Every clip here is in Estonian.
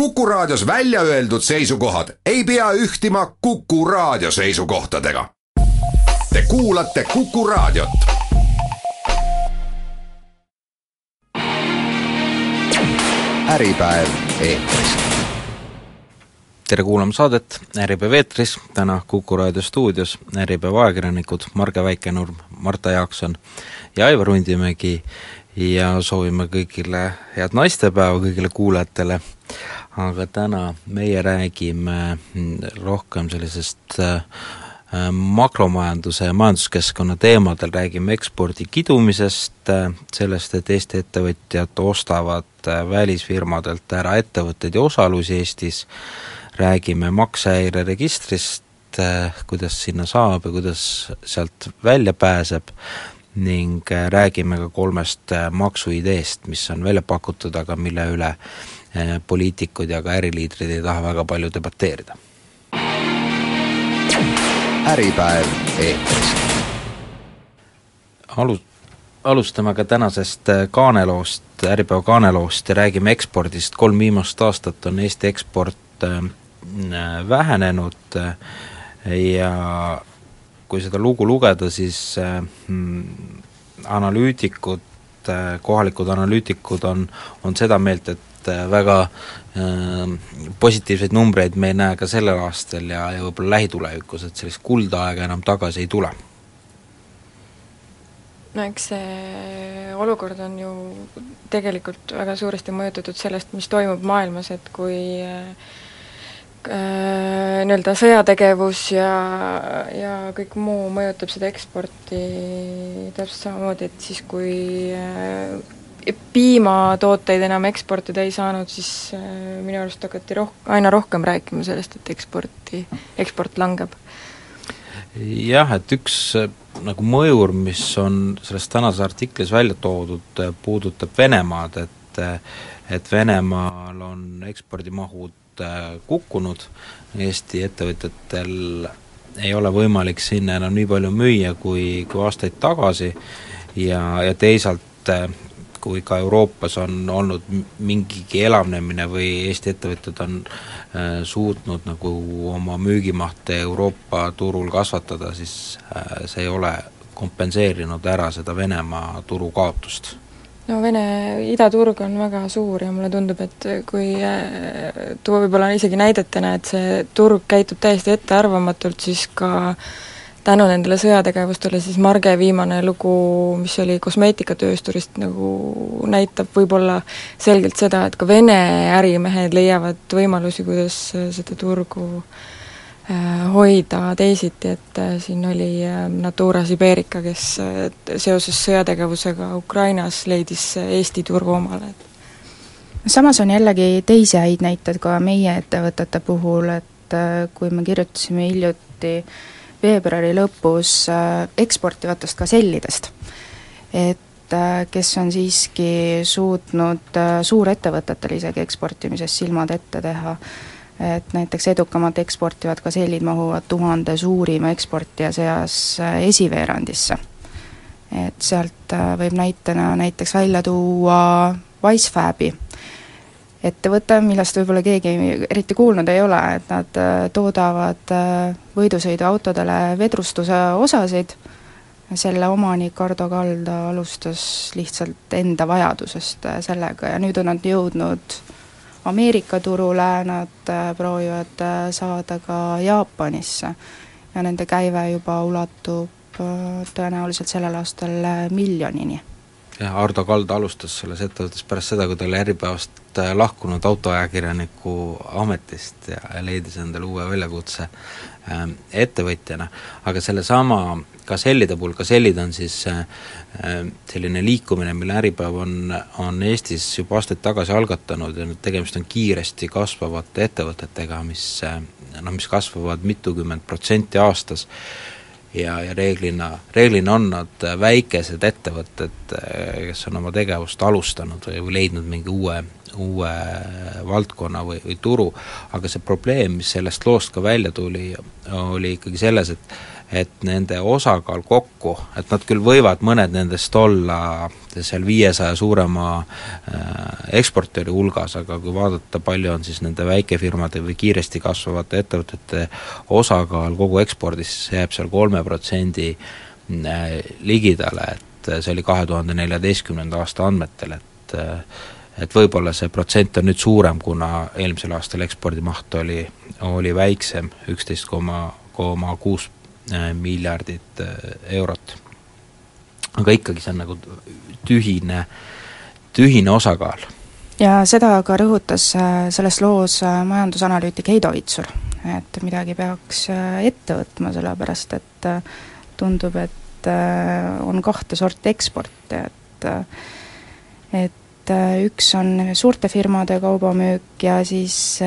Kuku Raadios välja öeldud seisukohad ei pea ühtima Kuku Raadio seisukohtadega. Te kuulate Kuku Raadiot. äripäev eetris. tere kuulama saadet Äripäev eetris, täna Kuku raadio stuudios Äripäeva ajakirjanikud Marge Väikenurm, Marta Jaakson ja Aivar Undimägi ja soovime kõigile head naistepäeva, kõigile kuulajatele, aga täna meie räägime rohkem sellisest äh, makromajanduse ja majanduskeskkonna teemadel, räägime ekspordi kidumisest, sellest, et Eesti ettevõtjad ostavad äh, välisfirmadelt ära ettevõtteid ja osalusi Eestis, räägime maksehäireregistrist, äh, kuidas sinna saab ja kuidas sealt välja pääseb, ning äh, räägime ka kolmest maksuideest, mis on välja pakutud, aga mille üle poliitikud ja ka äriliidrid ei taha väga palju debateerida. äripäev eetris. alu-, alustame ka tänasest kaaneloost, Äripäeva kaaneloost ja räägime ekspordist, kolm viimast aastat on Eesti eksport äh, vähenenud äh, ja kui seda lugu lugeda, siis äh, analüütikud, kohalikud analüütikud on, on seda meelt, et väga äh, positiivseid numbreid me ei näe ka sellel aastal ja, ja võib-olla lähitulevikus, et sellist kuldaega enam tagasi ei tule. no eks see olukord on ju tegelikult väga suuresti mõjutatud sellest, mis toimub maailmas, et kui äh, nii-öelda sõjategevus ja, ja kõik muu mõjutab seda eksporti täpselt samamoodi, et siis kui äh, piimatooteid enam eksportida ei saanud, siis äh, minu arust hakati roh-, aina rohkem rääkima sellest, et eksporti, eksport langeb. jah, et üks äh, nagu mõjur, mis on selles tänases artiklis välja toodud, äh, puudutab Venemaad, et et Venemaal on ekspordimahud kukkunud, Eesti ettevõtjatel ei ole võimalik sinna enam nii palju müüa kui, kui aastaid tagasi. Ja, ja teisalt kui ka Euroopas on olnud mingigi elavnemine või Eesti ettevõtjad on äh, suutnud nagu oma müügimahte Euroopa turul kasvatada, siis äh, see ei ole kompenseerinud ära seda Venemaa turu kaotust no Vene idaturg on väga suur ja mulle tundub, et kui äh, tuua võib-olla isegi näidetena, et see turg käitub täiesti ettearvamatult, siis ka äh, tänu nendele sõjategevustele siis Marge viimane lugu, mis oli kosmeetikatöösturist, nagu näitab võib-olla selgelt seda, et ka Vene ärimehed leiavad võimalusi, kuidas seda turgu äh, hoida teisiti, et äh, siin oli äh, Natura Siberica, kes seoses sõjategevusega Ukrainas leidis Eesti turu omale. samas on jällegi teisi häid näiteid ka meie ettevõtete puhul, et kui me kirjutasime hiljuti äh, veebruari lõpus äh, eksportivatest gasellidest. et äh, kes on siiski suutnud äh, suurettevõtetele isegi eksportimises silmad ette teha, et näiteks edukamad eksportivad gasellid mahuvad tuhande suurima eksportija seas esiveerandisse. et sealt võib näitena näiteks välja tuua Wisefabi ettevõte, millest võib-olla keegi eriti kuulnud ei ole, et nad äh, toodavad äh, võidusõiduautodele vedrustuse osasid, selle omanik Ardo Kalda alustas lihtsalt enda vajadusest äh, sellega ja nüüd on nad jõudnud Ameerika turule, nad proovivad saada ka Jaapanisse. Ja nende käive juba ulatub tõenäoliselt sellel aastal miljonini. Jah, Ardo Kald alustas selles ettevõttes pärast seda, kui ta oli Äripäevast äh, lahkunud autoajakirjaniku ametist ja leidis endale uue väljakutse ähm, ettevõtjana, aga sellesama gasellide puhul, gasellid on siis äh, äh, selline liikumine, mille Äripäev on, on Eestis juba aastaid tagasi algatanud ja tegemist on kiiresti kasvavate ettevõtetega, mis noh, mis kasvavad mitukümmend protsenti aastas. Ja, ja reeglina, reeglina on nad väikesed ettevõtted, kes on oma tegevust alustanud või, või leidnud mingi uue, uue valdkonna või, või turu, aga see probleem, mis sellest loost ka välja tuli, oli ikkagi selles, et et nende osakaal kokku, et nad küll võivad, mõned nendest olla seal viiesaja suurema äh, eksportööri hulgas, aga kui vaadata, palju on siis nende väikefirmade või kiiresti kasvavate ettevõtete osakaal kogu ekspordis, see jääb seal kolme protsendi äh, ligidale, et see oli kahe tuhande neljateistkümnenda aasta andmetel, et äh, et võib-olla see protsent on nüüd suurem, kuna eelmisel aastal ekspordimaht oli, oli väiksem, üksteist koma, koma kuus Äh, miljardit äh, eurot. aga ikkagi see on nagu tühine, tühine osakaal. ja seda ka rõhutas äh, selles loos majandusanalüütik Heido Vitsur, et midagi peaks ette võtma, sellepärast et tundub, et on kahte sorti eksporti, et et üks on suurte firmade kaubamüük ja siis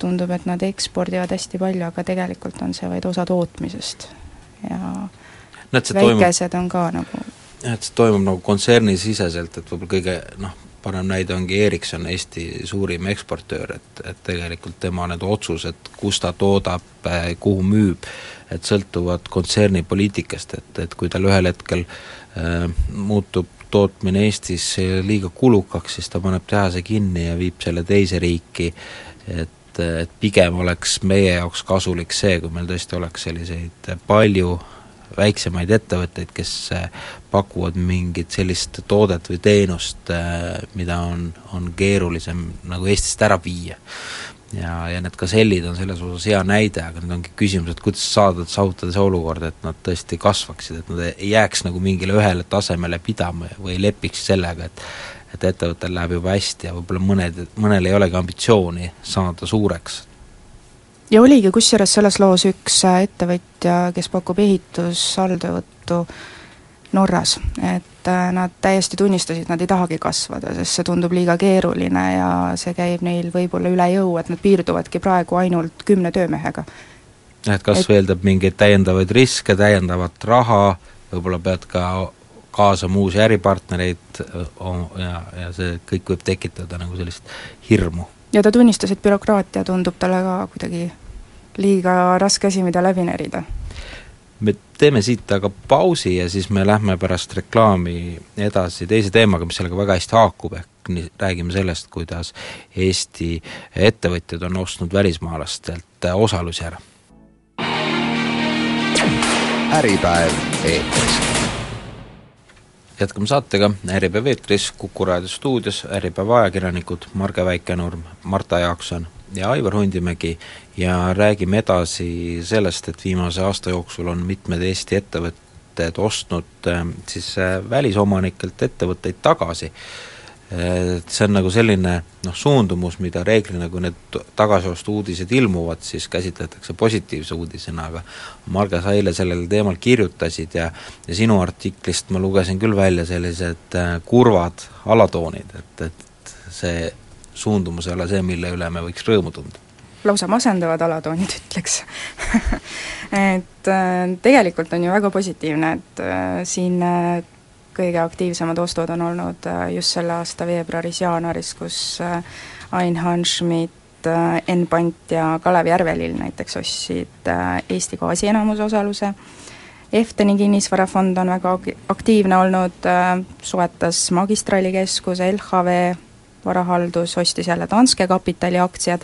tundub, et nad ekspordivad hästi palju, aga tegelikult on see vaid osa tootmisest. Ja no, väikesed toimub, on ka nagu et see toimub nagu kontsernisiseselt, et võib-olla kõige noh, parem näide ongi Ericsson, Eesti suurim eksportöör, et, et tegelikult tema need otsused, kus ta toodab, eh, kuhu müüb, et sõltuvad kontserni poliitikast, et, et kui tal ühel hetkel äh, muutub tootmine Eestis liiga kulukaks, siis ta paneb tehase kinni ja viib selle teise riiki, et et, et pigem oleks meie jaoks kasulik see, kui meil tõesti oleks selliseid palju väiksemaid ettevõtteid, kes pakuvad mingit sellist toodet või teenust, mida on, on keerulisem nagu Eestist ära viia. ja, ja need gasellid on selles osas hea näide, aga nüüd ongi küsimus, et kuidas saada, saavutada see olukord, et nad tõesti kasvaksid, et nad ei jääks nagu mingile ühele tasemele pidama või ei lepiks sellega, et et ettevõttel läheb juba hästi ja võib-olla mõned, mõnel ei olegi ambitsiooni saada suureks. ja oligi kusjuures selles loos üks äh, ettevõtja, kes pakub ehitusalltöövõttu Norras, et äh, nad täiesti tunnistasid, nad ei tahagi kasvada, sest see tundub liiga keeruline ja see käib neil võib-olla üle jõu, et nad piirduvadki praegu ainult kümne töömehega. et kasv eeldab mingeid täiendavaid riske, täiendavat raha, võib-olla pead ka kaasama uusi äripartnereid ja, ja see kõik võib tekitada nagu sellist hirmu. ja ta tunnistas, et bürokraatia tundub talle ka kuidagi liiga raske asi, mida läbi närida. me teeme siit aga pausi ja siis me lähme pärast reklaami edasi teise teemaga, mis sellega väga hästi haakub, ehk nii, räägime sellest, kuidas Eesti ettevõtjad on ostnud välismaalastelt osalusi ära. äripäev eetris jätkame saatega, Äripäev eetris, Kuku raadio stuudios Äripäeva ajakirjanikud Marge Väikenurm, Marta Jaakson ja Aivar Hundimägi. Ja räägime edasi sellest, et viimase aasta jooksul on mitmed Eesti ettevõtted ostnud äh, siis äh, välisomanikelt ettevõtteid tagasi et see on nagu selline noh, suundumus, mida reeglina, kui need tagasiostu uudised ilmuvad, siis käsitletakse positiivse uudisena, aga Marge, sa eile sellel teemal kirjutasid ja ja sinu artiklist ma lugesin küll välja sellised äh, kurvad alatoonid, et, et see suundumus ei ole see, mille üle me võiks rõõmu tunda. Lausa masendavad alatoonid, ütleks. Et äh, tegelikult on ju väga positiivne, et äh, siin kõige aktiivsemad ostud on olnud äh, just selle aasta veebruaris-jaanuaris, kus äh, Ain Hanschmidt, äh, Enn Pant ja Kalev Järvelill näiteks ostsid Eesti Gaasi enamusosaluse, Efteni kinnisvarafond on väga aktiivne olnud, soetas Magistralikeskuse, LHV varahaldus ostis jälle Danske Kapitali aktsiad.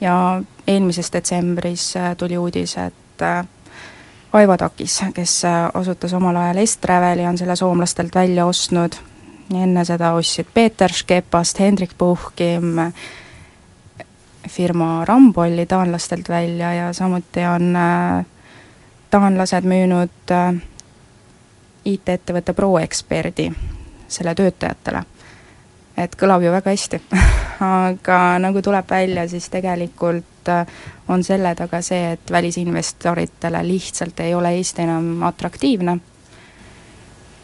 Ja eelmises detsembris tuli uudis, et Aivo Takis, kes äh, asutas omal ajal Est-Traveli, on selle soomlastelt välja ostnud, enne seda ostsid Peeter Skepast, Hendrik Puhkim, firma Rambolli taanlastelt välja ja samuti on äh, taanlased müünud äh, IT-ettevõtte ProExperdi selle töötajatele. Et kõlab ju väga hästi. Aga nagu tuleb välja, siis tegelikult äh, on selle taga see, et välisinvestoritele lihtsalt ei ole Eesti enam atraktiivne,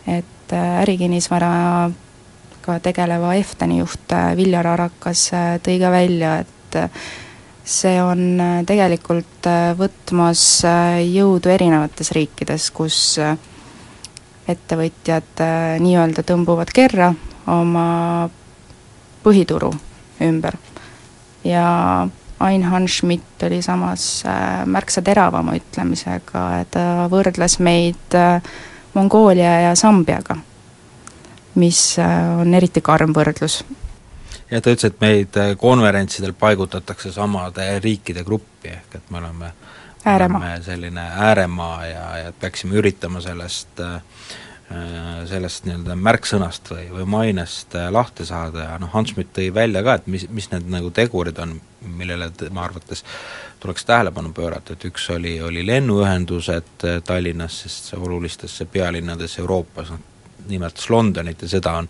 et äh, ärikinnisvaraga tegeleva Efteni juht äh, Viljar Arakas tõi ka välja, et see on tegelikult võtmas jõudu erinevates riikides, kus ettevõtjad nii-öelda tõmbuvad kerra oma põhituru ümber. ja Ain Hans Schmidt oli samas äh, märksa teravama ütlemisega, ta võrdles meid äh, Mongoolia ja Sambiaga, mis äh, on eriti karm võrdlus. ja ta ütles, et meid konverentsidel paigutatakse samade riikide gruppi, ehk et me oleme ääremaa. selline ääremaa ja, ja peaksime üritama sellest äh, sellest nii-öelda märksõnast või, või mainest lahti saada ja noh, Hans Schmidt tõi välja ka, et mis, mis need nagu tegurid on, millele tema arvates tuleks tähelepanu pöörata, et üks oli, oli lennuühendused äh, Tallinnas, sest olulistesse pealinnades Euroopas, noh, nimetas Londonit ja seda on,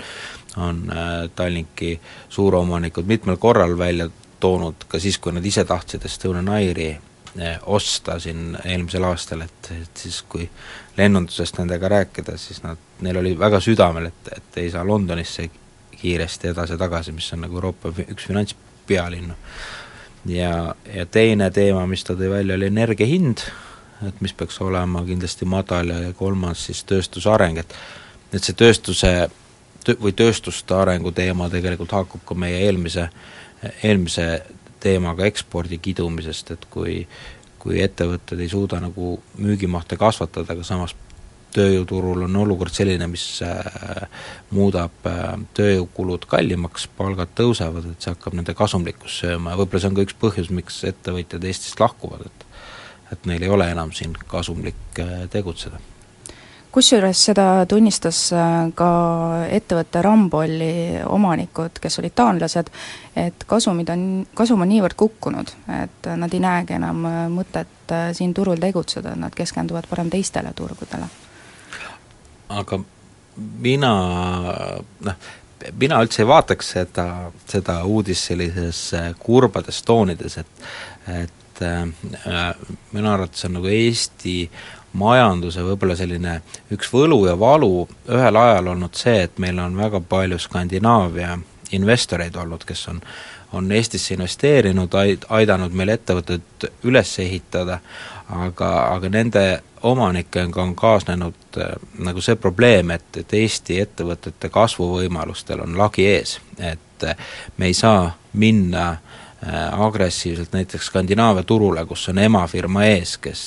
on äh, Tallinki suuromanikud mitmel korral välja toonud ka siis, kui nad ise tahtsid Estonian Airi äh, osta siin eelmisel aastal, et, et siis kui lennundusest nendega rääkida, siis nad, neil oli väga südamel, et, et ei saa Londonisse kiiresti edasi-tagasi, mis on nagu Euroopa üks finantspealinnu. Ja, ja teine teema, mis ta tõi välja, oli energia hind, et mis peaks olema kindlasti madal ja kolmas siis tööstuse areng, et et see tööstuse või tööstuste arengu teema tegelikult haakub ka meie eelmise, eelmise teemaga ekspordi kidumisest, et kui kui ettevõtted ei suuda nagu müügimahte kasvatada, aga samas tööjõuturul on olukord selline, mis äh, muudab äh, tööjõukulud kallimaks, palgad tõusevad, et see hakkab nende kasumlikkust sööma ja võib-olla see on ka üks põhjus, miks ettevõtjad Eestist lahkuvad, et et neil ei ole enam siin kasumlik äh, tegutseda kusjuures seda tunnistas ka ettevõtte Rambolli omanikud, kes olid taanlased, et kasumid on, kasum on niivõrd kukkunud, et nad ei näegi enam mõtet siin turul tegutseda, nad keskenduvad parem teistele turgudele. Aga mina noh, mina üldse ei vaataks seda, seda uudist sellises äh, kurbades toonides, et et äh, minu arvates on nagu Eesti majanduse võib-olla selline üks võlu ja valu ühel ajal olnud see, et meil on väga palju Skandinaavia investoreid olnud, kes on on Eestisse investeerinud, aid-, aidanud meil ettevõtet üles ehitada, aga, aga nende omanikega on kaasnenud äh, nagu see probleem, et, et Eesti ettevõtete kasvuvõimalustel on lagi ees, et äh, me ei saa minna äh, agressiivselt näiteks Skandinaavia turule, kus on emafirma ees, kes,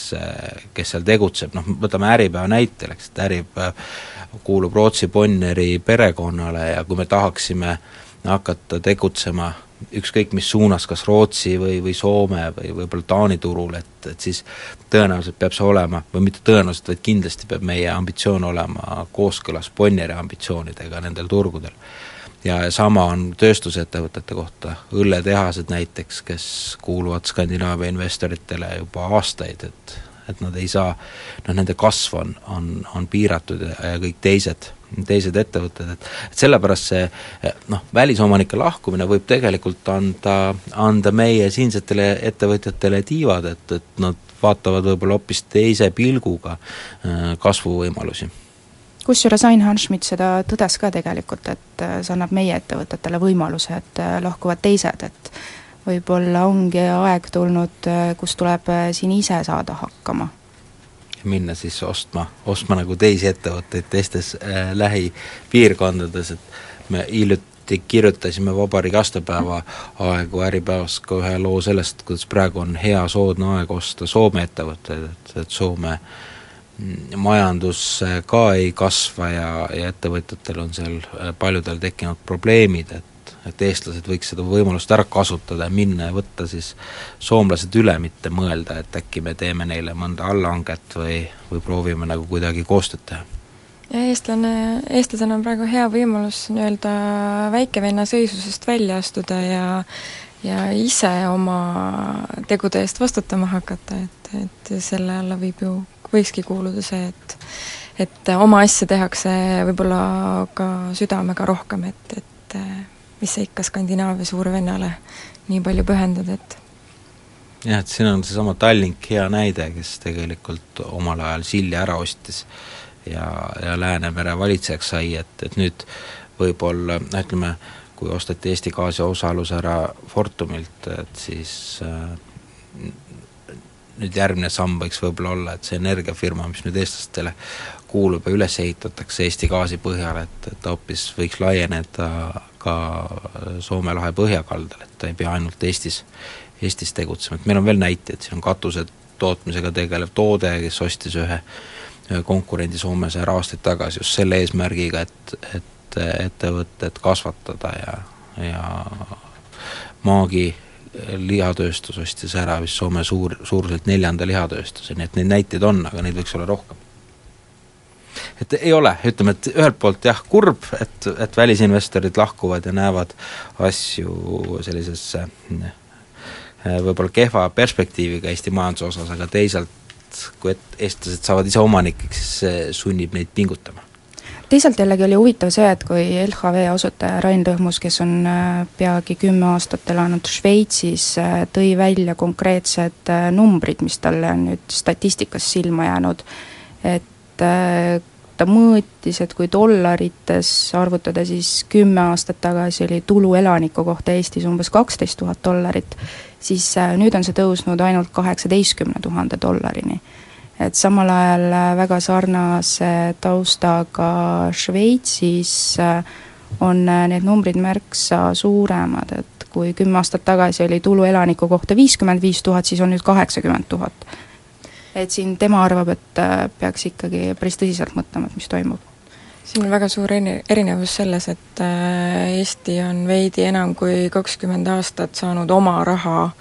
kes seal tegutseb, noh võtame Äripäeva näitel, eks, et Äripäev kuulub Rootsi Bonneri perekonnale ja kui me tahaksime hakata tegutsema ükskõik mis suunas, kas Rootsi või, või Soome või võib-olla Taani turul, et, et siis tõenäoliselt peab see olema, või mitte tõenäoliselt, vaid kindlasti peab meie ambitsioon olema kooskõlas Bonnieri ambitsioonidega nendel turgudel. Ja sama on tööstusettevõtete kohta, õlletehased näiteks, kes kuuluvad Skandinaavia investoritele juba aastaid, et et nad ei saa, noh nende kasv on, on, on piiratud ja, ja kõik teised teised ettevõtted, et et sellepärast see noh, välisomanike lahkumine võib tegelikult anda, anda meie siinsetele ettevõtjatele tiivad, et, et nad vaatavad võib-olla hoopis teise pilguga äh, kasvuvõimalusi kusjuures Ain Hanschmidt seda tõdes ka tegelikult, et äh, see annab meie ettevõtetele võimaluse, et äh, lahkuvad teised, et võib-olla ongi aeg tulnud, kus tuleb siin ise saada hakkama. Minna siis ostma, ostma nagu teisi ettevõtteid teistes äh, lähipiirkondades, et me hiljuti kirjutasime vabariigi aastapäeva aegu Äripäevas ka ühe loo sellest, kuidas praegu on hea soodne aeg osta Soome ettevõtteid, et, et Soome mm, majandus ka ei kasva ja, ja ettevõtjatel on seal äh, paljudel tekkinud probleemid, et et eestlased võiks seda võimalust ära kasutada ja minna ja võtta siis soomlased üle, mitte mõelda, et äkki me teeme neile mõnda allhanget või, või proovime nagu kuidagi koostööd teha. ja eestlane, eestlasel on praegu hea võimalus nii-öelda väikevenna seisusest välja astuda ja ja ise oma tegude eest vastutama hakata, et, et selle alla võib ju, võikski kuuluda see, et et oma asja tehakse võib-olla ka südamega rohkem, et, et mis sa ikka Skandinaavia suurvennale nii palju pühendad, et jah, et siin on seesama Tallink hea näide, kes tegelikult omal ajal Silja ära ostis ja, ja Läänemere valitsejaks sai, et, et nüüd võib-olla ütleme, kui osteti Eesti Gaasi osalus ära Fortumilt, et siis äh, nüüd järgmine samm võiks võib-olla olla, et see energiafirma, mis nüüd eestlastele kuulub ja üles ehitatakse Eesti gaasi põhjal, et, et ta hoopis võiks laieneda ka Soome lahe põhjakaldal, et ta ei pea ainult Eestis, Eestis tegutsema, et meil on veel näiteid, siin on katused tootmisega tegelev toode, kes ostis ühe ühe konkurendi Soomes ära aastaid tagasi just selle eesmärgiga, et, et ettevõtet kasvatada ja, ja maagi lihatööstus ostis ära vist Soome suur, suuruselt neljanda lihatööstuse, nii et neid näiteid on, aga neid võiks olla rohkem. et ei ole, ütleme, et ühelt poolt jah, kurb, et, et välisinvestorid lahkuvad ja näevad asju sellisesse võib-olla kehva perspektiiviga Eesti majanduse osas, aga teisalt kui et eestlased saavad ise omanikeks, siis see sunnib neid pingutama teisalt jällegi oli huvitav see, et kui LHV asutaja Rain Lõhmus, kes on äh, peagi kümme aastat elanud Šveitsis, äh, tõi välja konkreetsed äh, numbrid, mis talle on nüüd statistikas silma jäänud, et ta mõõtis, et kui dollarites arvutada, siis kümme aastat tagasi oli tulu elaniku kohta Eestis umbes kaksteist tuhat dollarit, siis nüüd on see tõusnud ainult kaheksateistkümne tuhande dollarini et samal ajal äh, väga sarnase taustaga Šveitsis äh, on äh, need numbrid märksa suuremad, et kui kümme aastat tagasi oli tulu elaniku kohta viiskümmend viis tuhat, siis on nüüd kaheksakümmend tuhat. et siin tema arvab, et peaks ikkagi päris tõsiselt mõtlema, et mis toimub siin on väga suur eri-, erinevus selles, et Eesti on veidi enam kui kakskümmend aastat saanud oma raha äh,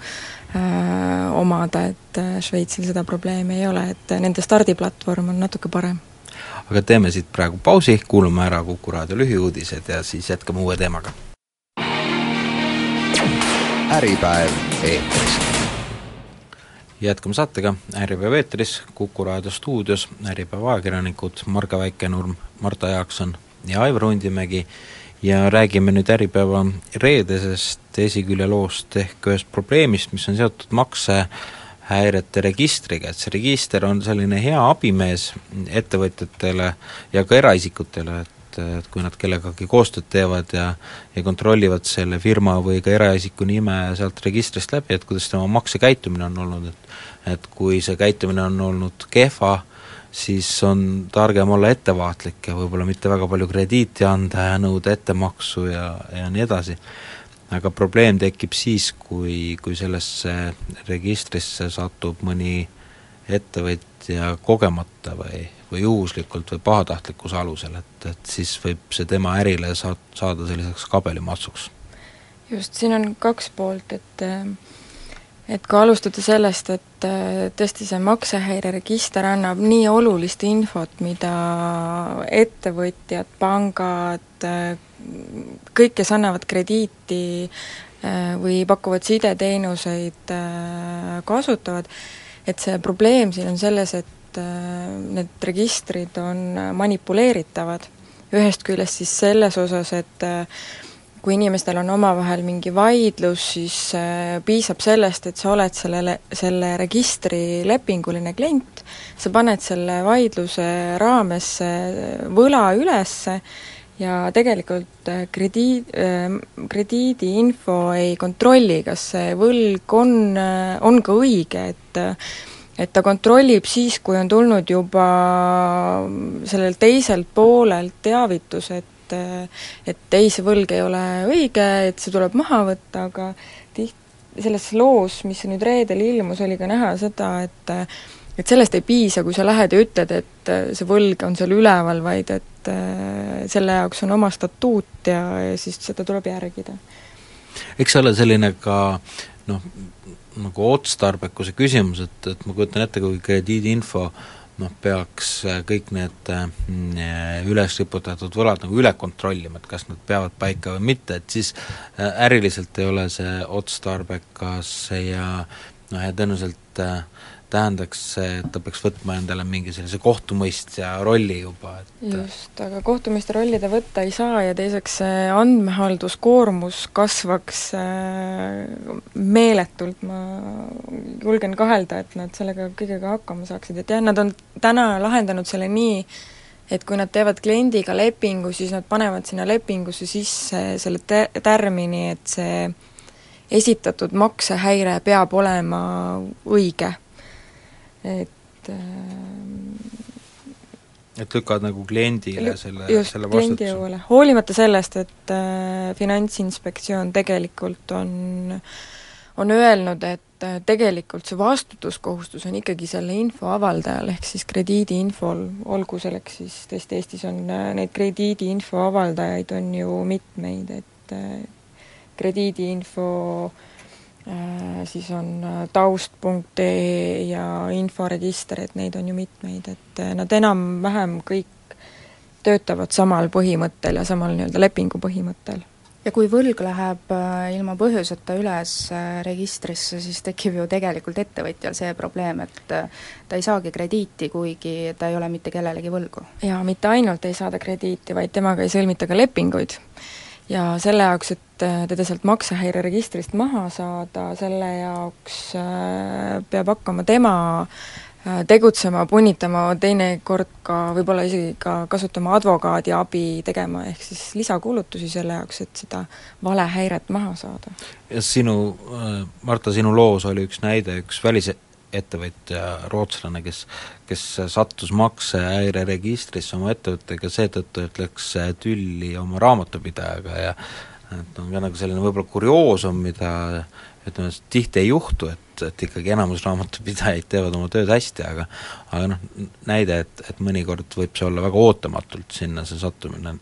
omada, et äh, Šveitsil seda probleemi ei ole, et nende stardiplatvorm on natuke parem. aga teeme siit praegu pausi, kuulame ära Kuku raadio lühiuudised ja siis jätkame uue teemaga. äripäev eetris jätkame saatega Äripäev eetris, Kuku raadio stuudios Äripäeva ajakirjanikud Marge Väikenurm, Marta Jaakson ja Aivar Hundimägi ja räägime nüüd Äripäeva reedesest esiküljeloost ehk ühest probleemist, mis on seotud maksehäirete registriga, et see register on selline hea abimees ettevõtjatele ja ka eraisikutele, et, et kui nad kellegagi koostööd teevad ja ja kontrollivad selle firma või ka eraisiku nime sealt registrist läbi, et kuidas tema maksekäitumine on olnud, et et kui see käitumine on olnud kehva, siis on targem olla ettevaatlik ja võib-olla mitte väga palju krediiti anda ja nõuda ettemaksu ja, ja nii edasi. aga probleem tekib siis, kui, kui sellesse registrisse satub mõni ettevõtja kogemata või, või juhuslikult või pahatahtlikkuse alusel, et, et siis võib see tema ärile sa-, saada selliseks kabelimatsuks. just, siin on kaks poolt, et äh, et kui alustada sellest, et äh, tõesti see maksehäireregister annab nii olulist infot, mida ettevõtjad, pangad, äh, kõik, kes annavad krediiti äh, või pakuvad sideteenuseid, kasutavad, et see probleem siin on selles, et need registrid on manipuleeritavad. ühest küljest siis selles osas, et kui inimestel on omavahel mingi vaidlus, siis äh, piisab sellest, et sa oled sellele, selle registri lepinguline klient, sa paned selle vaidluse raames võla ülesse ja tegelikult äh, krediid, äh, krediidiinfo ei kontrolli, kas see võlg on, on ka õige, et et ta kontrollib siis, kui on tulnud juba sellelt teiselt poolelt teavitus, et et et ei, see võlg ei ole õige, et see tuleb maha võtta, aga tiht-, selles loos, mis nüüd reedel ilmus, oli ka näha seda, et et sellest ei piisa, kui sa lähed ja ütled, et see võlg on seal üleval, vaid et selle jaoks on oma statuut ja, ja siis seda tuleb järgida. eks see ole selline ka noh, nagu otstarbekuse küsimus, et, et ma kujutan ette, kui krediidiinfo äh, noh, peaks äh, kõik need äh, üles riputatud võlad nagu üle kontrollima, et kas nad peavad paika või mitte, et siis äh, äriliselt ei ole see otstarbekas ja noh, ja tõenäoliselt äh, tähendaks see, et ta peaks võtma endale mingi sellise kohtumõistja rolli juba, et just, aga kohtumõistja rolli ta võtta ei saa ja teiseks see andmehalduskoormus kasvaks äh, meeletult, ma julgen kahelda, et nad sellega kõigega hakkama saaksid, et jah, nad on täna lahendanud selle nii, et kui nad teevad kliendiga lepingu, siis nad panevad sinna lepingusse sisse selle te-, tärmini, et see esitatud maksehäire peab olema õige et äh, et lükkad nagu kliendile selle, selle vastutuse? hoolimata sellest, et äh, Finantsinspektsioon tegelikult on, on öelnud, et äh, tegelikult see vastutuskohustus on ikkagi selle info avaldajal, ehk siis krediidiinfol, olgu selleks siis, tõesti Eestis on äh, neid krediidiinfo avaldajaid on ju mitmeid, et äh, krediidiinfo äh, siis on äh, taust.ee ja inforegister, et neid on ju mitmeid, et äh, nad enam-vähem kõik töötavad samal põhimõttel ja samal nii-öelda lepingu põhimõttel. ja kui võlg läheb äh, ilma põhjuseta üles äh, registrisse, siis tekib ju tegelikult ettevõtjal see probleem, et äh, ta ei saagi krediiti, kuigi ta ei ole mitte kellelegi võlgu. ja mitte ainult ei saada krediiti, vaid temaga ei sõlmita ka lepinguid. ja selle jaoks, et äh, teda sealt maksehäireregistrist maha saada, selle jaoks äh, peab hakkama tema äh, tegutsema, punnitama, teinekord ka võib-olla isegi ka kasutama advokaadi abi tegema, ehk siis lisakulutusi selle jaoks, et seda valehäiret maha saada. ja sinu, Marta, sinu loos oli üks näide, üks välisettevõtja, rootslane, kes kes sattus maksehäireregistrisse oma ettevõttega seetõttu, et läks tülli oma raamatupidajaga ja et on ka nagu selline võib-olla kurioosum, mida ütleme, tihti ei juhtu, et, et ikkagi enamus raamatupidajaid teevad oma tööd hästi, aga aga noh, näide, et, et mõnikord võib see olla väga ootamatult sinna, see sattumine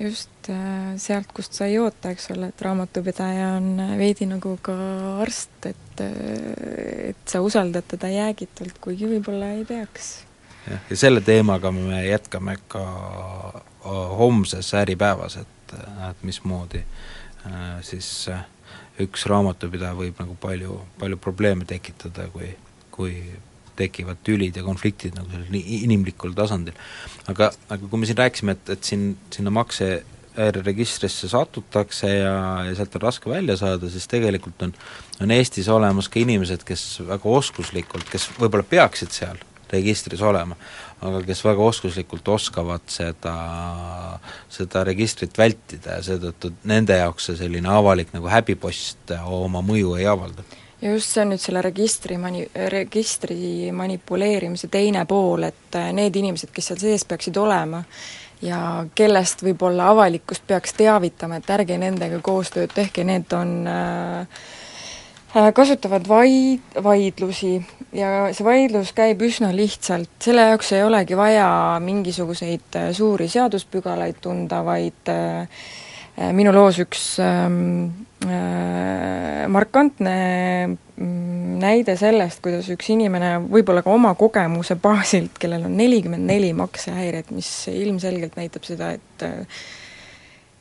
just äh, sealt, kust sa ei oota, eks ole, et raamatupidaja on veidi nagu ka arst, et äh, et sa usaldad teda jäägitult, kuigi võib-olla ei peaks. jah, ja selle teemaga me jätkame ka äh, homses Äripäevas, et, et mismoodi siis üks raamatupidaja võib nagu palju, palju probleeme tekitada, kui, kui tekivad tülid ja konfliktid nagu sellisel inimlikul tasandil. aga, aga kui me siin rääkisime, et, et siin, sinna maksehäireregistrisse satutakse ja, ja sealt on raske välja saada, siis tegelikult on, on Eestis olemas ka inimesed, kes väga oskuslikult, kes võib-olla peaksid seal registris olema, aga kes väga oskuslikult oskavad seda, seda registrit vältida ja seetõttu nende jaoks see selline avalik nagu häbipost oma mõju ei avalda. Ja just see on nüüd selle registri mani-, registri manipuleerimise teine pool, et äh, need inimesed, kes seal sees peaksid olema ja kellest võib-olla avalikkust peaks teavitama, et ärge nendega koostööd tehke, need on äh kasutavad vaid-, vaidlusi. Ja see vaidlus käib üsna lihtsalt, selle jaoks ei olegi vaja mingisuguseid äh, suuri seaduspügalaid tunda, vaid äh, minu loos üks ähm, Äh, markantne mm, näide sellest, kuidas üks inimene võib-olla ka oma kogemuse baasilt, kellel on nelikümmend neli maksehäiret, mis ilmselgelt näitab seda, et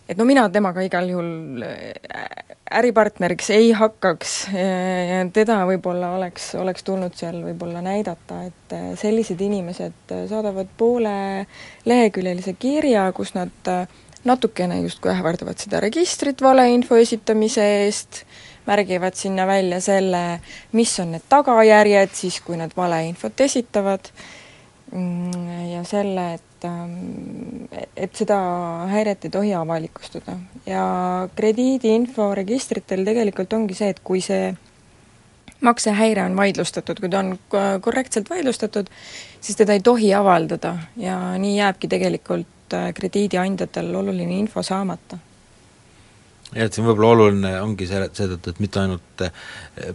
et no mina temaga igal juhul äh, äripartneriks ei hakkaks ja teda võib-olla oleks, oleks tulnud seal võib-olla näidata, et äh, sellised inimesed saadavad poole leheküljelise kirja, kus nad äh, natukene justkui ähvardavad seda registrit valeinfo esitamise eest, märgivad sinna välja selle, mis on need tagajärjed siis, kui nad valeinfot esitavad, ja selle, et, ähm, et seda häiret ei tohi avalikustada. ja krediidiinfo registritel tegelikult ongi see, et kui see maksehäire on vaidlustatud, kui ta on korrektselt vaidlustatud, siis teda ei tohi avaldada ja nii jääbki tegelikult äh, krediidiandjatel oluline info saamata. Et siin võib-olla oluline ongi selle, seetõttu, et mitte ainult äh,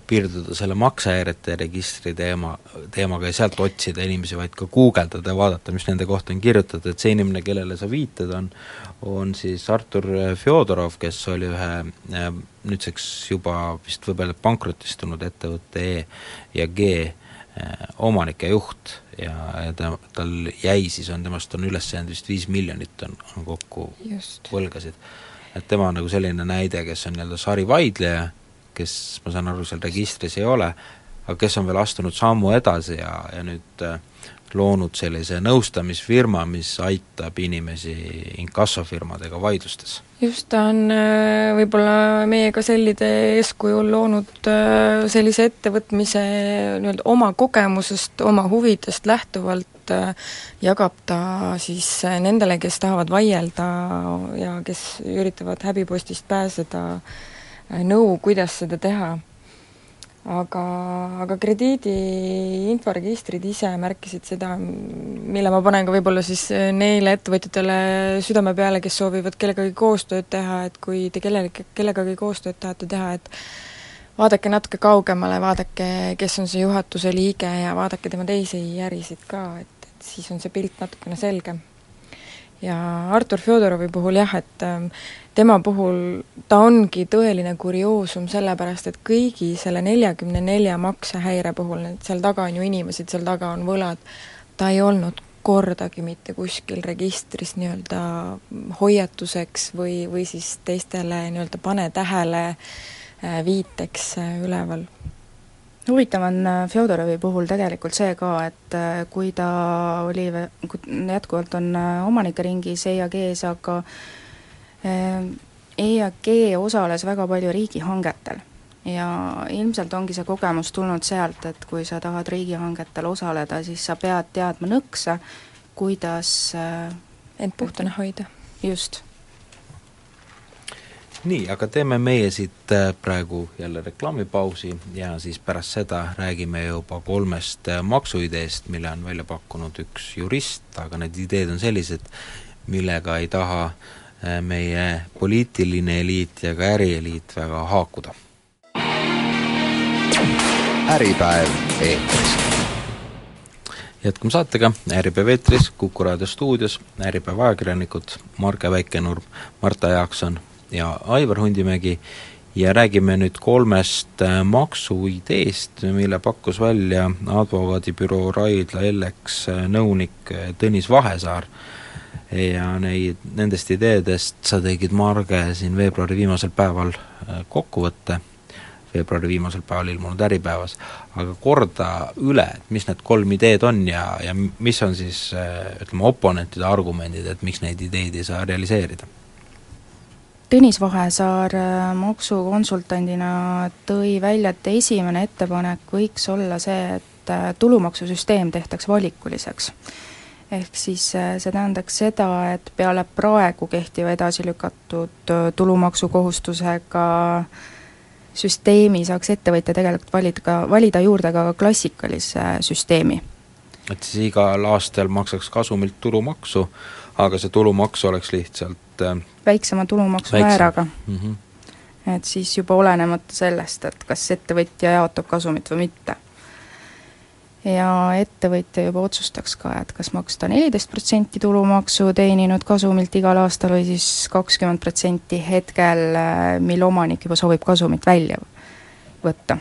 piirduda selle maksehäirete registri teema, teemaga ja sealt otsida inimesi, vaid ka guugeldada ja vaadata, mis nende kohta on kirjutatud, et see inimene, kellele sa viitad, on on siis Artur Fjodorov, kes oli ühe äh, nüüdseks juba vist võib öelda pankrotistunud ettevõtte E ja G omanik ja juht ja, ja ta, tal jäi siis, on temast on üles jäänud vist viis miljonit on, on kokku Just. võlgasid. Et tema on nagu selline näide, kes on nii-öelda sarivaidleja, kes ma saan aru, seal registris ei ole, aga kes on veel astunud sammu edasi ja, ja nüüd äh, loonud sellise nõustamisfirma, mis aitab inimesi inkassofirmadega vaidlustes. just, ta on äh, võib-olla meiega sellide eeskujul loonud äh, sellise ettevõtmise nii-öelda oma kogemusest, oma huvidest lähtuvalt äh, jagab ta siis nendele, kes tahavad vaielda ja kes üritavad häbipostist pääseda, nõu, kuidas seda teha aga, aga krediidi inforegistrid ise märkisid seda, mille ma panen ka võib-olla siis neile ettevõtjatele südame peale, kes soovivad kellegagi koostööd teha, et kui te kellelegi, kellegagi koostööd tahate teha, et vaadake natuke kaugemale, vaadake, kes on see juhatuse liige ja vaadake tema teisi ärisid ka, et, et siis on see pilt natukene selgem. ja Artur Fjodorovi puhul jah, et ähm, tema puhul ta ongi tõeline kurioosum, sellepärast et kõigi selle neljakümne nelja maksehäire puhul, need seal taga on ju inimesed, seal taga on võlad, ta ei olnud kordagi mitte kuskil registris nii-öelda hoiatuseks või, või siis teistele nii-öelda pane tähele äh, viiteks äh, üleval. Huvitav on äh, Fjodorovi puhul tegelikult see ka, et kui ta oli, jätkuvalt on omanike ringis EAG-s, aga EAG osales väga palju riigihangetel ja ilmselt ongi see kogemus tulnud sealt, et kui sa tahad riigihangetel osaleda, siis sa pead teadma nõkse, kuidas äh, end puhtana hoida. just. nii, aga teeme meie siit äh, praegu jälle reklaamipausi ja siis pärast seda räägime juba kolmest äh, maksuideest, mille on välja pakkunud üks jurist, aga need ideed on sellised, millega ei taha Äh, meie poliitiline eliit ja ka ärieliit väga haakuda. äripäev eetris. jätkame saatega, Äripäev eetris, Kuku raadio stuudios, Äripäeva ajakirjanikud Marge Väikenurm, Marta Jaakson ja Aivar Hundimägi ja räägime nüüd kolmest äh, maksuideest, mille pakkus välja advokaadibüroo Raidla Ellex äh, nõunik Tõnis Vahesaar ja neid, nendest ideedest sa tegid, Marge, siin veebruari viimasel päeval äh, kokkuvõtte, veebruari viimasel päeval ilmunud Äripäevas, aga korda üle, et mis need kolm ideed on ja, ja mis on siis äh, ütleme, oponentide argumendid, et miks neid ideid ei saa realiseerida? Tõnis Vahesaar äh, maksukonsultandina tõi välja, et esimene ettepanek võiks olla see, et tulumaksusüsteem tehtaks valikuliseks ehk siis äh, see tähendaks seda, et peale praegu kehtiva edasi lükatud äh, tulumaksukohustusega süsteemi saaks ettevõtja tegelikult valida ka, valida juurde ka klassikalise süsteemi. et siis igal aastal maksaks kasumilt tulumaksu, aga see tulumaks oleks lihtsalt äh, väiksema tulumaksumääraga mm. -hmm. et siis juba olenemata sellest, et kas ettevõtja jaotab kasumit või mitte ja ettevõtja juba otsustaks ka, et kas maksta neliteist protsenti tulumaksu teeninud kasumilt igal aastal või siis kakskümmend protsenti hetkel, mil omanik juba soovib kasumit välja võtta.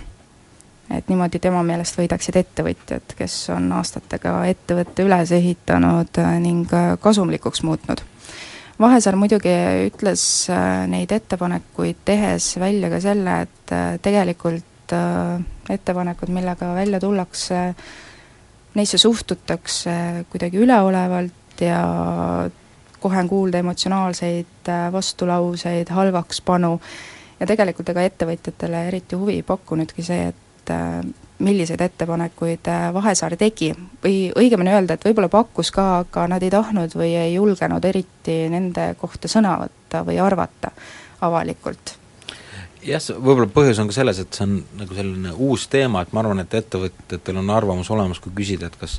et niimoodi tema meelest võidaksid ettevõtjad, kes on aastatega ettevõtte üles ehitanud ning kasumlikuks muutnud. Vahesaar muidugi ütles neid ettepanekuid tehes välja ka selle, et tegelikult äh, ettepanekud, millega välja tullakse, neisse suhtutakse kuidagi üleolevalt ja kohe on kuulda emotsionaalseid äh, vastulauseid, halvakspanu, ja tegelikult ega ettevõtjatele eriti huvi ei pakkunudki see, et äh, milliseid ettepanekuid Vahesaar tegi. Või õigemini öelda, et võib-olla pakkus ka, aga nad ei tahtnud või ei julgenud eriti nende kohta sõna võtta või arvata avalikult jah, võib-olla põhjus on ka selles, et see on nagu selline uus teema, et ma arvan, et ettevõtjatel on arvamus olemas, kui küsida, et kas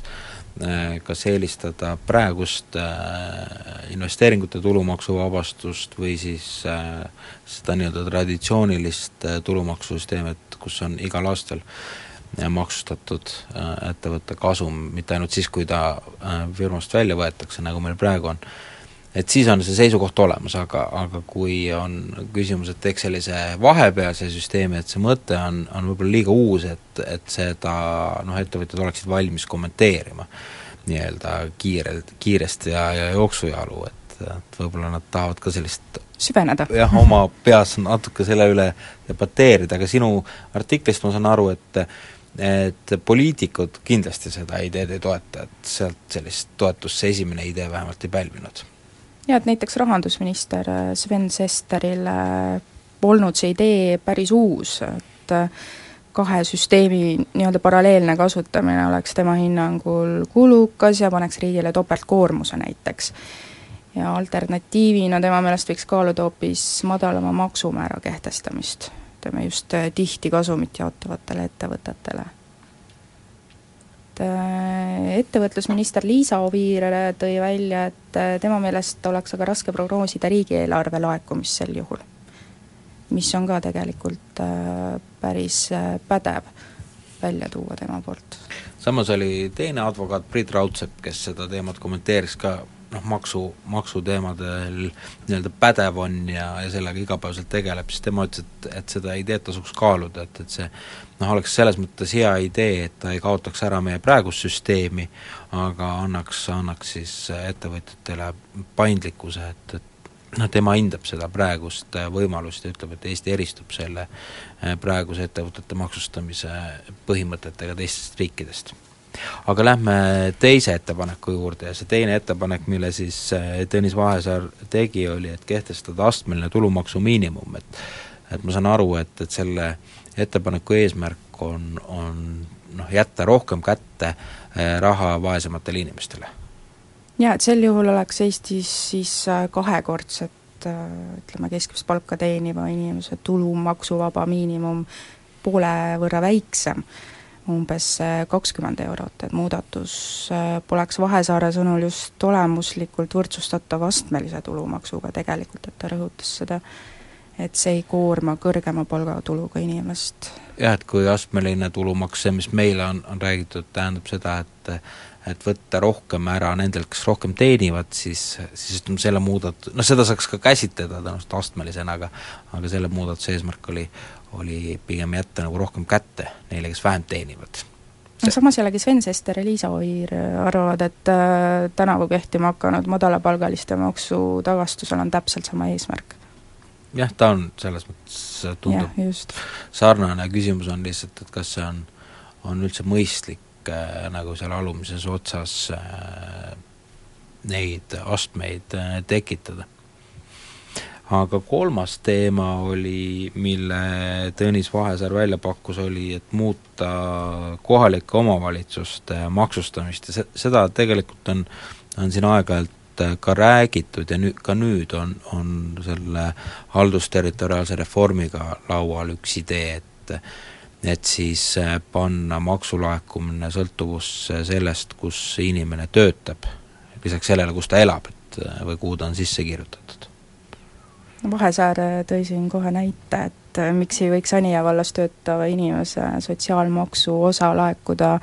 äh, kas eelistada praegust äh, investeeringute tulumaksuvabastust või siis äh, seda nii-öelda traditsioonilist tulumaksusüsteemi, et kus on igal aastal maksustatud ettevõtte kasum, mitte ainult siis, kui ta firmast välja võetakse, nagu meil praegu on et siis on see seisukoht olemas, aga, aga kui on küsimus, et teeks sellise vahepealse süsteemi, et see mõte on, on võib-olla liiga uus, et, et seda noh, ettevõtjad oleksid valmis kommenteerima nii-öelda kiirelt, kiiresti ja, ja jooksujalu, et, et võib-olla nad tahavad ka sellist süveneda. jah, oma peas natuke selle üle debateerida, aga sinu artiklist ma saan aru, et et poliitikud kindlasti seda ideed ei toeta, et sealt sellist toetust see esimene idee vähemalt ei pälvinud jaa, et näiteks rahandusminister äh, Sven Sesteril äh, polnud see idee päris uus, et äh, kahe süsteemi nii-öelda paralleelne kasutamine oleks tema hinnangul kulukas ja paneks riigile topeltkoormuse näiteks. ja alternatiivina tema meelest võiks kaaluda hoopis madalama maksumäära kehtestamist. ütleme just tihti kasumit jaotavatele ettevõtetele. Et äh, ettevõtlusminister Liisa Oviir tõi välja, et tema meelest oleks aga raske prognoosida riigieelarve laekumist sel juhul. mis on ka tegelikult päris pädev välja tuua tema poolt. samas oli teine advokaat, Priit Raudsepp, kes seda teemat kommenteeris ka noh, maksu, maksuteemadel nii-öelda pädev on ja, ja sellega igapäevaselt tegeleb, siis tema ütles, et, et seda ideed tasuks kaaluda, et, et see noh, oleks selles mõttes hea idee, et ta ei kaotaks ära meie praegust süsteemi, aga annaks, annaks siis ettevõtjatele paindlikkuse, et, et noh, tema hindab seda praegust võimalust ja ütleb, et Eesti eristub selle praeguse ettevõtete maksustamise põhimõtetega teistest riikidest aga lähme teise ettepaneku juurde ja see teine ettepanek, mille siis äh, Tõnis Vahesaar tegi, oli, et kehtestada astmeline tulumaksu miinimum, et et ma saan aru, et, et selle ettepaneku eesmärk on, on noh, jätta rohkem kätte äh, raha vaesematele inimestele. jaa, et sel juhul oleks Eestis siis äh, kahekordset ütleme, keskmist palka teeniva inimese tulumaksuvaba miinimum poole võrra väiksem umbes äh, kakskümmend eurot, et muudatus äh, poleks Vahesaare sõnul just olemuslikult võrdsustatav astmelise tulumaksuga tegelikult, et ta rõhutas seda, et see ei koorma kõrgema palgatuluga inimest. jah, et kui astmeline tulumaks, see, mis meile on, on räägitud, tähendab seda, et et võtta rohkem ära nendelt, kes rohkem teenivad, siis, siis ütleme, selle muudat-, noh seda saaks ka käsitleda tõenäoliselt astmelisena, aga aga selle muudatuse eesmärk oli, oli pigem jätta nagu rohkem kätte neile, kes vähem teenivad. no samas jällegi Sven Sester ja Liisa Oviir arvavad, et äh, tänavu kehtima hakanud madalapalgaliste maksutagastusel on täpselt sama eesmärk. jah, ta on selles mõttes, tundub sarnane, küsimus on lihtsalt, et kas see on, on üldse mõistlik äh, nagu seal alumises otsas äh, neid astmeid äh, tekitada aga kolmas teema oli, mille Tõnis Vahesaar välja pakkus, oli, et muuta kohalike omavalitsuste maksustamist. Ja se-, seda tegelikult on, on siin aeg-ajalt ka räägitud ja nüüd, ka nüüd on, on selle haldusterritoriaalse reformiga laual üks idee, et et siis panna maksulaekumine sõltuvusse sellest, kus inimene töötab, lisaks sellele, kus ta elab, et või kuhu ta on sisse kirjutatud Vahesaar tõi siin kohe näite, et äh, miks ei võiks Anija vallas töötava inimese sotsiaalmaksu osa laekuda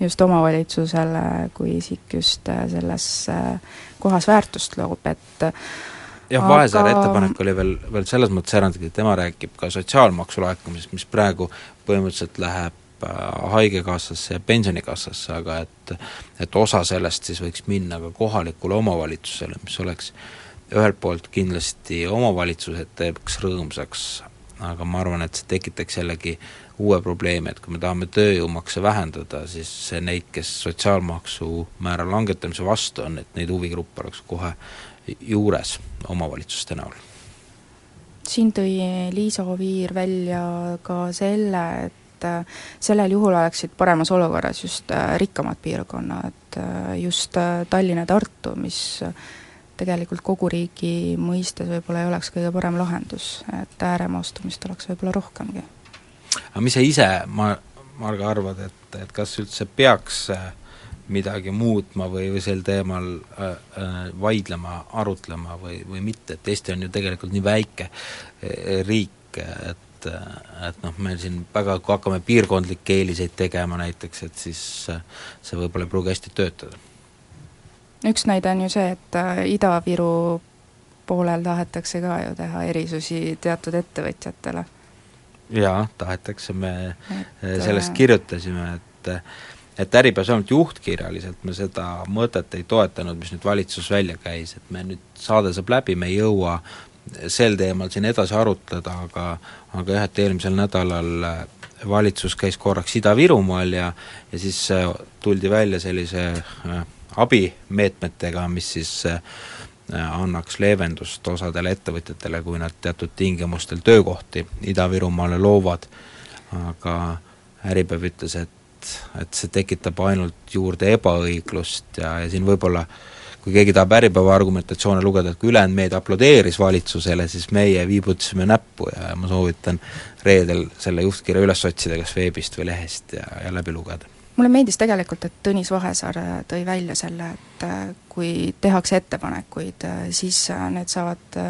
just omavalitsusele, kui isik just äh, selles äh, kohas väärtust loob, et jah, Vahesaare aga... ettepanek oli veel, veel selles mõttes erandlik, et tema räägib ka sotsiaalmaksu laekumisest, mis praegu põhimõtteliselt läheb Haigekassasse ja Pensionikassasse, aga et et osa sellest siis võiks minna ka kohalikule omavalitsusele, mis oleks äh, ühelt poolt kindlasti omavalitsused teeks rõõmsaks, aga ma arvan, et see tekitaks jällegi uue probleemi, et kui me tahame tööjõumakse vähendada, siis neid, kes sotsiaalmaksu määra langetamise vastu on, et neid huvigruppe oleks kohe juures omavalitsuste näol. siin tõi Liisa Oviir välja ka selle, et äh, sellel juhul oleksid paremas olukorras just äh, rikkamad piirkonnad, äh, just Tallinn ja Tartu, mis tegelikult kogu riigi mõistes võib-olla ei oleks kõige parem lahendus, et ääremaastumist oleks võib-olla rohkemgi. aga mis sa ise, ma, Marga, arvad, et, et kas üldse peaks äh, midagi muutma või, või sel teemal äh, äh, vaidlema, arutlema või, või mitte, et Eesti on ju tegelikult nii väike äh, riik, et et noh, meil siin väga, kui hakkame piirkondlikke eeliseid tegema näiteks, et siis see võib-olla ei pruugi hästi töötada üks näide on ju see, et äh, Ida-Viru poolel tahetakse ka ju teha erisusi teatud ettevõtjatele. jaa, tahetakse, me et, äh, sellest kirjutasime, et et Äripäevas ainult juhtkirjaliselt me seda mõtet ei toetanud, mis nüüd valitsus välja käis, et me nüüd, saade saab läbi, me ei jõua sel teemal siin edasi arutleda, aga aga jah, et eelmisel nädalal äh, valitsus käis korraks Ida-Virumaal ja ja siis tuldi välja sellise äh, abimeetmetega, mis siis äh, annaks leevendust osadele ettevõtjatele, kui nad teatud tingimustel töökohti Ida-Virumaale loovad, aga Äripäev ütles, et, et see tekitab ainult juurde ebaõiglust ja, ja siin võib-olla kui keegi tahab Äripäeva argumentatsioone lugeda, et kui ülejäänud meedia aplodeeris valitsusele, siis meie viibutasime näppu ja ma soovitan reedel selle juhtkirja üles otsida kas veebist või lehest ja, ja läbi lugeda mulle meeldis tegelikult, et Tõnis Vahesaar tõi välja selle, et kui tehakse ettepanekuid, siis need saavad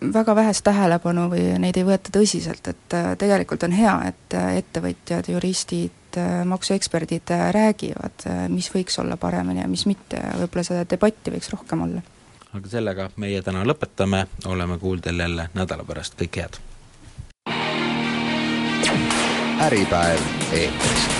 väga vähest tähelepanu või neid ei võeta tõsiselt, et äh, tegelikult on hea, et äh, ettevõtjad, juristid, äh, maksueksperdid räägivad, mis võiks olla paremini ja mis mitte ja võib-olla seda debatti võiks rohkem olla. aga sellega meie täna lõpetame, oleme kuuldel jälle nädala pärast, kõike head! Äripäev eetris